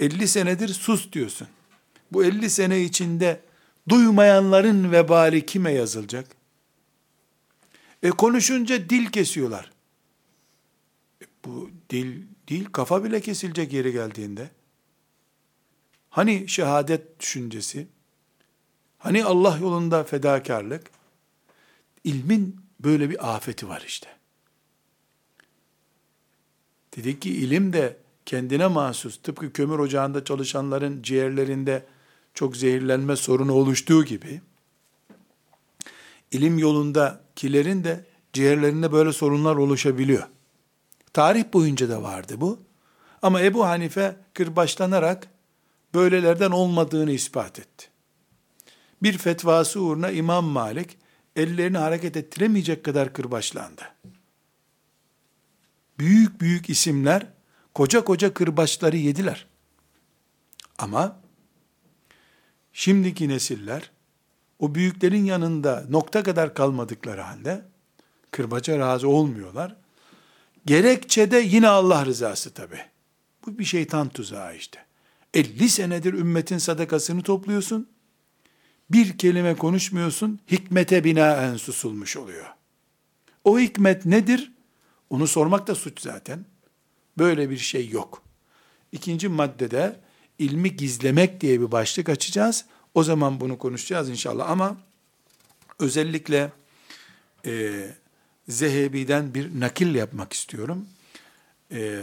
50 senedir sus diyorsun. Bu 50 sene içinde duymayanların vebali kime yazılacak? E konuşunca dil kesiyorlar. E bu dil değil, kafa bile kesilecek yeri geldiğinde. Hani şehadet düşüncesi? Hani Allah yolunda fedakarlık? İlmin böyle bir afeti var işte. Dedik ki ilim de kendine mahsus, tıpkı kömür ocağında çalışanların ciğerlerinde çok zehirlenme sorunu oluştuğu gibi, ilim yolundakilerin de ciğerlerinde böyle sorunlar oluşabiliyor. Tarih boyunca da vardı bu. Ama Ebu Hanife kırbaçlanarak böylelerden olmadığını ispat etti. Bir fetvası uğruna İmam Malik ellerini hareket ettiremeyecek kadar kırbaçlandı. Büyük büyük isimler koca koca kırbaçları yediler. Ama şimdiki nesiller o büyüklerin yanında nokta kadar kalmadıkları halde kırbaca razı olmuyorlar. Gerekçe de yine Allah rızası tabi. Bu bir şeytan tuzağı işte. 50 senedir ümmetin sadakasını topluyorsun. Bir kelime konuşmuyorsun. Hikmete binaen susulmuş oluyor. O hikmet nedir? Onu sormak da suç zaten. Böyle bir şey yok. İkinci maddede ilmi gizlemek diye bir başlık açacağız. O zaman bunu konuşacağız inşallah ama özellikle e, Zehebi'den bir nakil yapmak istiyorum. E,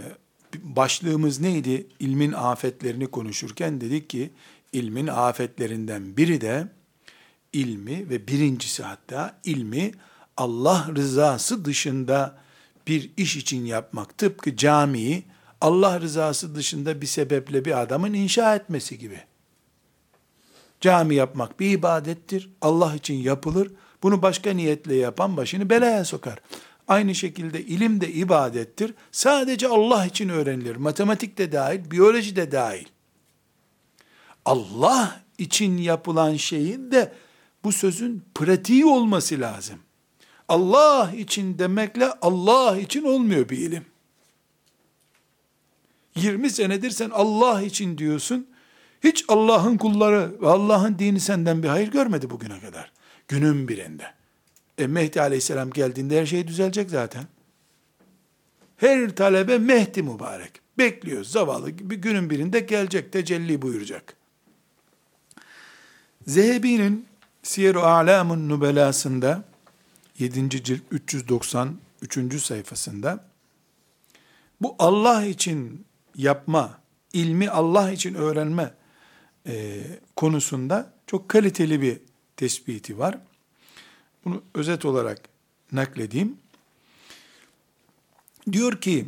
başlığımız neydi? İlmin afetlerini konuşurken dedik ki ilmin afetlerinden biri de ilmi ve birincisi hatta ilmi Allah rızası dışında bir iş için yapmak. Tıpkı camiyi Allah rızası dışında bir sebeple bir adamın inşa etmesi gibi. Cami yapmak bir ibadettir. Allah için yapılır. Bunu başka niyetle yapan başını belaya sokar. Aynı şekilde ilim de ibadettir. Sadece Allah için öğrenilir. Matematik de dahil, biyoloji de dahil. Allah için yapılan şeyin de bu sözün pratiği olması lazım. Allah için demekle Allah için olmuyor bir ilim. 20 senedir sen Allah için diyorsun. Hiç Allah'ın kulları ve Allah'ın dini senden bir hayır görmedi bugüne kadar. Günün birinde. E Mehdi aleyhisselam geldiğinde her şey düzelecek zaten. Her talebe Mehdi mübarek. Bekliyor zavallı bir günün birinde gelecek tecelli buyuracak. Zehebi'nin Siyer-i A'lamun Nubelasında 7. cilt 393. sayfasında bu Allah için yapma, ilmi Allah için öğrenme e, konusunda çok kaliteli bir tespiti var. Bunu özet olarak nakledeyim. Diyor ki,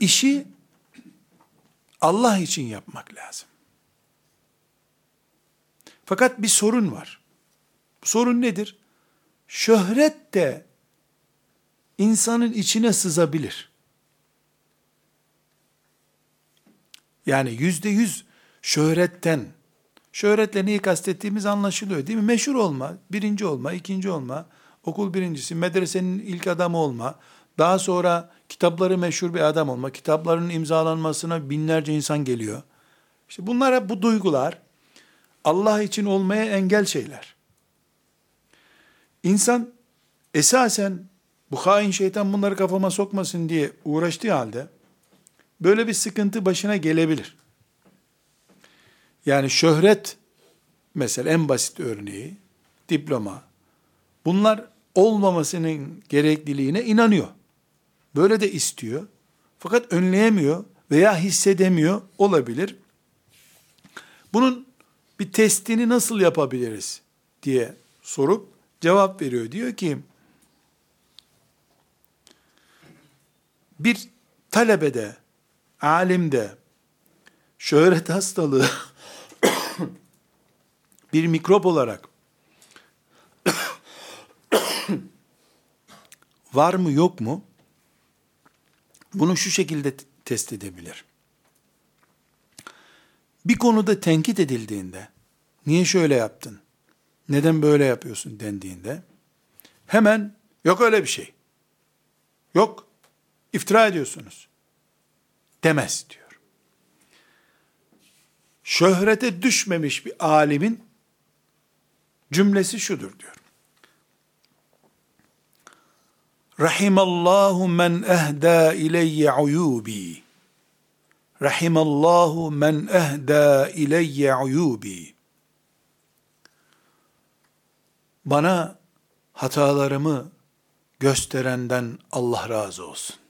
işi Allah için yapmak lazım. Fakat bir sorun var. Sorun nedir? Şöhret de insanın içine sızabilir. Yani yüzde yüz şöhretten, şöhretle neyi kastettiğimiz anlaşılıyor değil mi? Meşhur olma, birinci olma, ikinci olma, okul birincisi, medresenin ilk adamı olma, daha sonra kitapları meşhur bir adam olma, kitapların imzalanmasına binlerce insan geliyor. İşte bunlar hep bu duygular, Allah için olmaya engel şeyler. İnsan esasen bu hain şeytan bunları kafama sokmasın diye uğraştığı halde böyle bir sıkıntı başına gelebilir. Yani şöhret mesela en basit örneği diploma. Bunlar olmamasının gerekliliğine inanıyor. Böyle de istiyor. Fakat önleyemiyor veya hissedemiyor olabilir. Bunun bir testini nasıl yapabiliriz diye sorup cevap veriyor. Diyor ki bir talebede, alimde şöhret hastalığı bir mikrop olarak var mı yok mu? Bunu şu şekilde test edebilir. Bir konuda tenkit edildiğinde, niye şöyle yaptın, neden böyle yapıyorsun dendiğinde, hemen yok öyle bir şey. Yok, iftira ediyorsunuz. Demez diyor. Şöhrete düşmemiş bir alimin cümlesi şudur diyor. Rahimallahu men ehda ileyye uyubi. Rahimallahu men ehda ileyye uyubi. Bana hatalarımı gösterenden Allah razı olsun.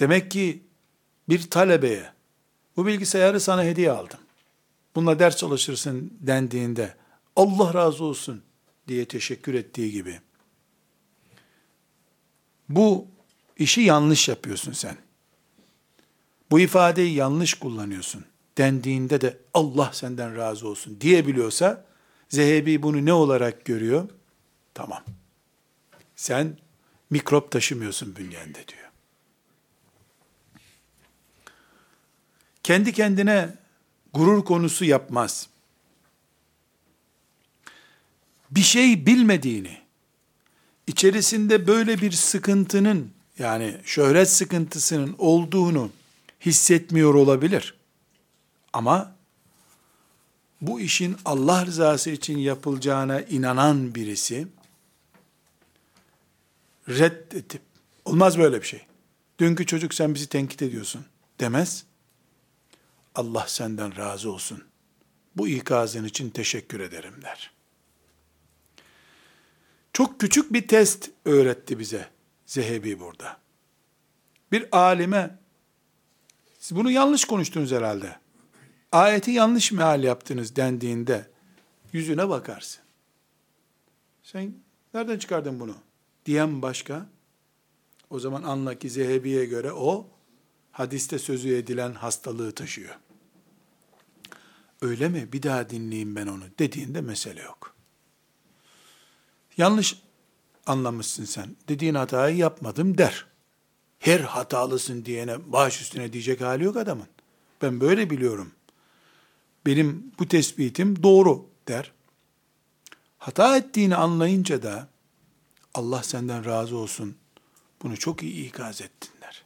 Demek ki bir talebeye bu bilgisayarı sana hediye aldım. Bununla ders çalışırsın dendiğinde Allah razı olsun diye teşekkür ettiği gibi. Bu işi yanlış yapıyorsun sen. Bu ifadeyi yanlış kullanıyorsun dendiğinde de Allah senden razı olsun diyebiliyorsa Zehebi bunu ne olarak görüyor? Tamam. Sen mikrop taşımıyorsun bünyende diyor. Kendi kendine gurur konusu yapmaz bir şey bilmediğini, içerisinde böyle bir sıkıntının yani şöhret sıkıntısının olduğunu hissetmiyor olabilir. Ama bu işin Allah rızası için yapılacağına inanan birisi reddedip olmaz böyle bir şey. Dünkü çocuk sen bizi tenkit ediyorsun demez. Allah senden razı olsun. Bu ikazın için teşekkür ederim der. Çok küçük bir test öğretti bize Zehebi burada. Bir alime, siz bunu yanlış konuştunuz herhalde. Ayeti yanlış meal yaptınız dendiğinde yüzüne bakarsın. Sen nereden çıkardın bunu? Diyen başka. O zaman anla ki Zehebi'ye göre o hadiste sözü edilen hastalığı taşıyor. Öyle mi bir daha dinleyeyim ben onu dediğinde mesele yok. Yanlış anlamışsın sen. Dediğin hatayı yapmadım der. Her hatalısın diyene baş üstüne diyecek hali yok adamın. Ben böyle biliyorum. Benim bu tespitim doğru der. Hata ettiğini anlayınca da Allah senden razı olsun. Bunu çok iyi ikaz ettin der.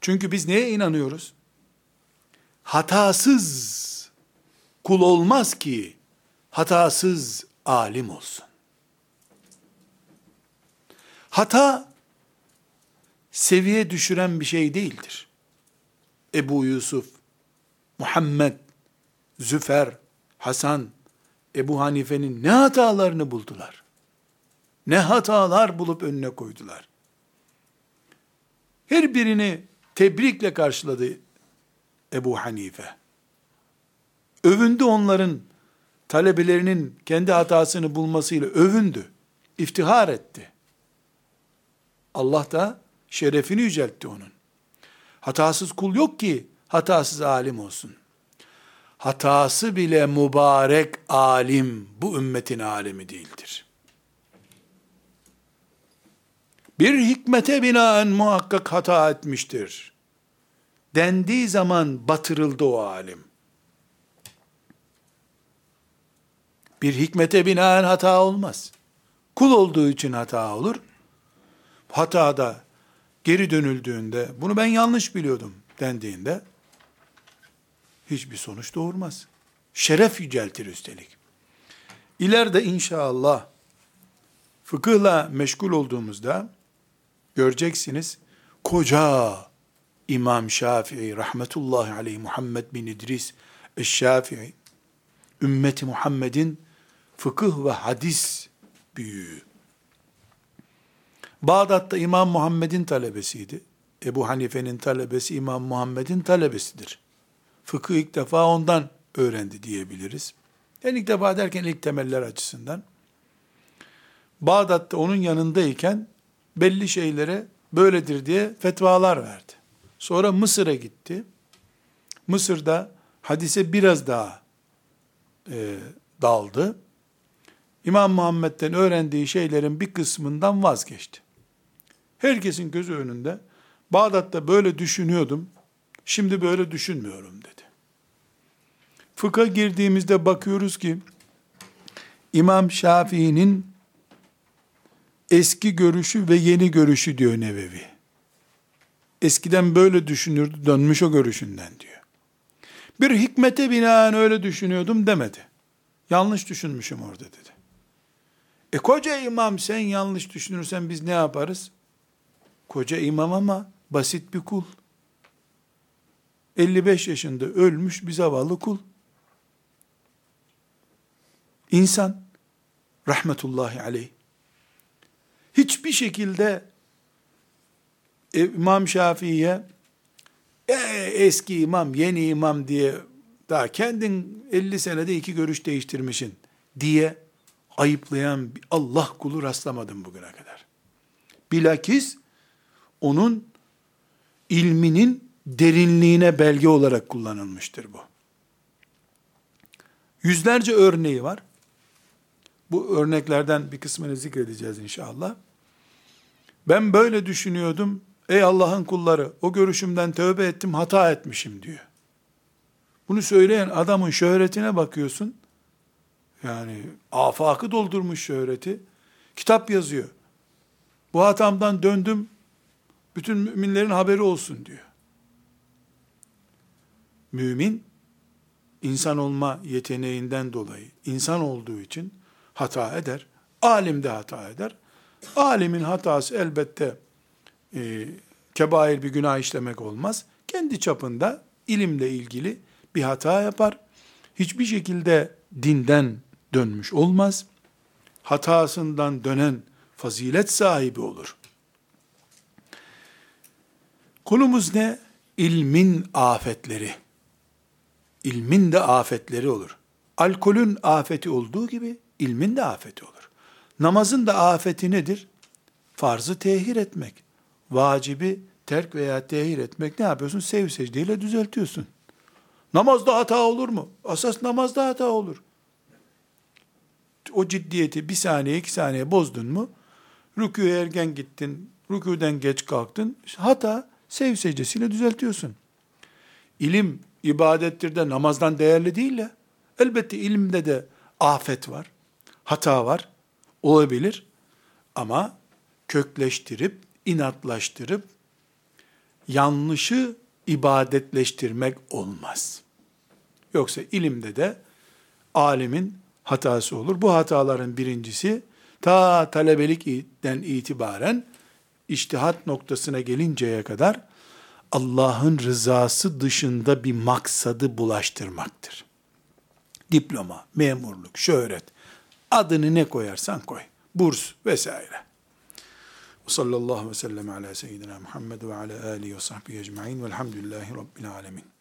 Çünkü biz neye inanıyoruz? Hatasız kul olmaz ki hatasız alim olsun. Hata seviye düşüren bir şey değildir. Ebu Yusuf, Muhammed, Züfer, Hasan, Ebu Hanife'nin ne hatalarını buldular. Ne hatalar bulup önüne koydular. Her birini tebrikle karşıladı Ebu Hanife. Övündü onların talebelerinin kendi hatasını bulmasıyla övündü. İftihar etti. Allah da şerefini yüceltti onun. Hatasız kul yok ki hatasız alim olsun. Hatası bile mübarek alim bu ümmetin alemi değildir. Bir hikmete binaen muhakkak hata etmiştir. Dendiği zaman batırıldı o alim. Bir hikmete binaen hata olmaz. Kul olduğu için hata olur. Hatada geri dönüldüğünde, bunu ben yanlış biliyordum dendiğinde, hiçbir sonuç doğurmaz. Şeref yüceltir üstelik. İleride inşallah fıkıhla meşgul olduğumuzda göreceksiniz koca İmam Şafii rahmetullahi aleyh Muhammed bin İdris Şafii ümmeti Muhammed'in fıkıh ve hadis büyüğü. Bağdat'ta İmam Muhammed'in talebesiydi. Ebu Hanife'nin talebesi İmam Muhammed'in talebesidir. Fıkıh ilk defa ondan öğrendi diyebiliriz. Yani ilk defa derken ilk temeller açısından. Bağdat'ta onun yanındayken belli şeylere böyledir diye fetvalar verdi. Sonra Mısır'a gitti. Mısır'da hadise biraz daha e, daldı. İmam Muhammed'den öğrendiği şeylerin bir kısmından vazgeçti. Herkesin gözü önünde Bağdat'ta böyle düşünüyordum, şimdi böyle düşünmüyorum dedi. Fıkha girdiğimizde bakıyoruz ki İmam Şafii'nin eski görüşü ve yeni görüşü diyor Nevevi. Eskiden böyle düşünürdü, dönmüş o görüşünden diyor. Bir hikmete binaen öyle düşünüyordum demedi. Yanlış düşünmüşüm orada dedi. E koca imam sen yanlış düşünürsen biz ne yaparız? Koca imam ama basit bir kul. 55 yaşında ölmüş bir zavallı kul. İnsan, rahmetullahi aleyh, hiçbir şekilde İmam Şafii'ye e, eski imam, yeni imam diye daha kendin 50 senede iki görüş değiştirmişin diye ayıplayan bir Allah kulu rastlamadım bugüne kadar. Bilakis onun ilminin derinliğine belge olarak kullanılmıştır bu. Yüzlerce örneği var. Bu örneklerden bir kısmını zikredeceğiz inşallah. Ben böyle düşünüyordum. Ey Allah'ın kulları, o görüşümden tövbe ettim, hata etmişim diyor. Bunu söyleyen adamın şöhretine bakıyorsun. Yani afakı doldurmuş şöhreti. Kitap yazıyor. Bu hatamdan döndüm, bütün müminlerin haberi olsun diyor. Mümin, insan olma yeteneğinden dolayı, insan olduğu için hata eder. Alim de hata eder. Alimin hatası elbette e, kebair bir günah işlemek olmaz. Kendi çapında ilimle ilgili bir hata yapar. Hiçbir şekilde dinden dönmüş olmaz. Hatasından dönen fazilet sahibi olur. Konumuz ne? İlmin afetleri. İlmin de afetleri olur. Alkolün afeti olduğu gibi ilmin de afeti olur. Namazın da afeti nedir? Farzı tehir etmek. Vacibi terk veya tehir etmek ne yapıyorsun? Sev secdeyle düzeltiyorsun. Namazda hata olur mu? Asas namazda hata olur. O ciddiyeti bir saniye iki saniye bozdun mu? Rüküye ergen gittin, rüküden geç kalktın. Hata sev secdesiyle düzeltiyorsun. İlim ibadettir de namazdan değerli değil ya. Elbette ilimde de afet var, hata var, olabilir. Ama kökleştirip, inatlaştırıp, yanlışı ibadetleştirmek olmaz. Yoksa ilimde de alimin hatası olur. Bu hataların birincisi ta talebelikten itibaren iştihat noktasına gelinceye kadar Allah'ın rızası dışında bir maksadı bulaştırmaktır. Diploma, memurluk, şöhret, adını ne koyarsan koy, burs vesaire. Sallallahu aleyhi ve sellem ala seyyidina Muhammed ve ala alihi ve sahbihi ecma'in velhamdülillahi rabbil alemin.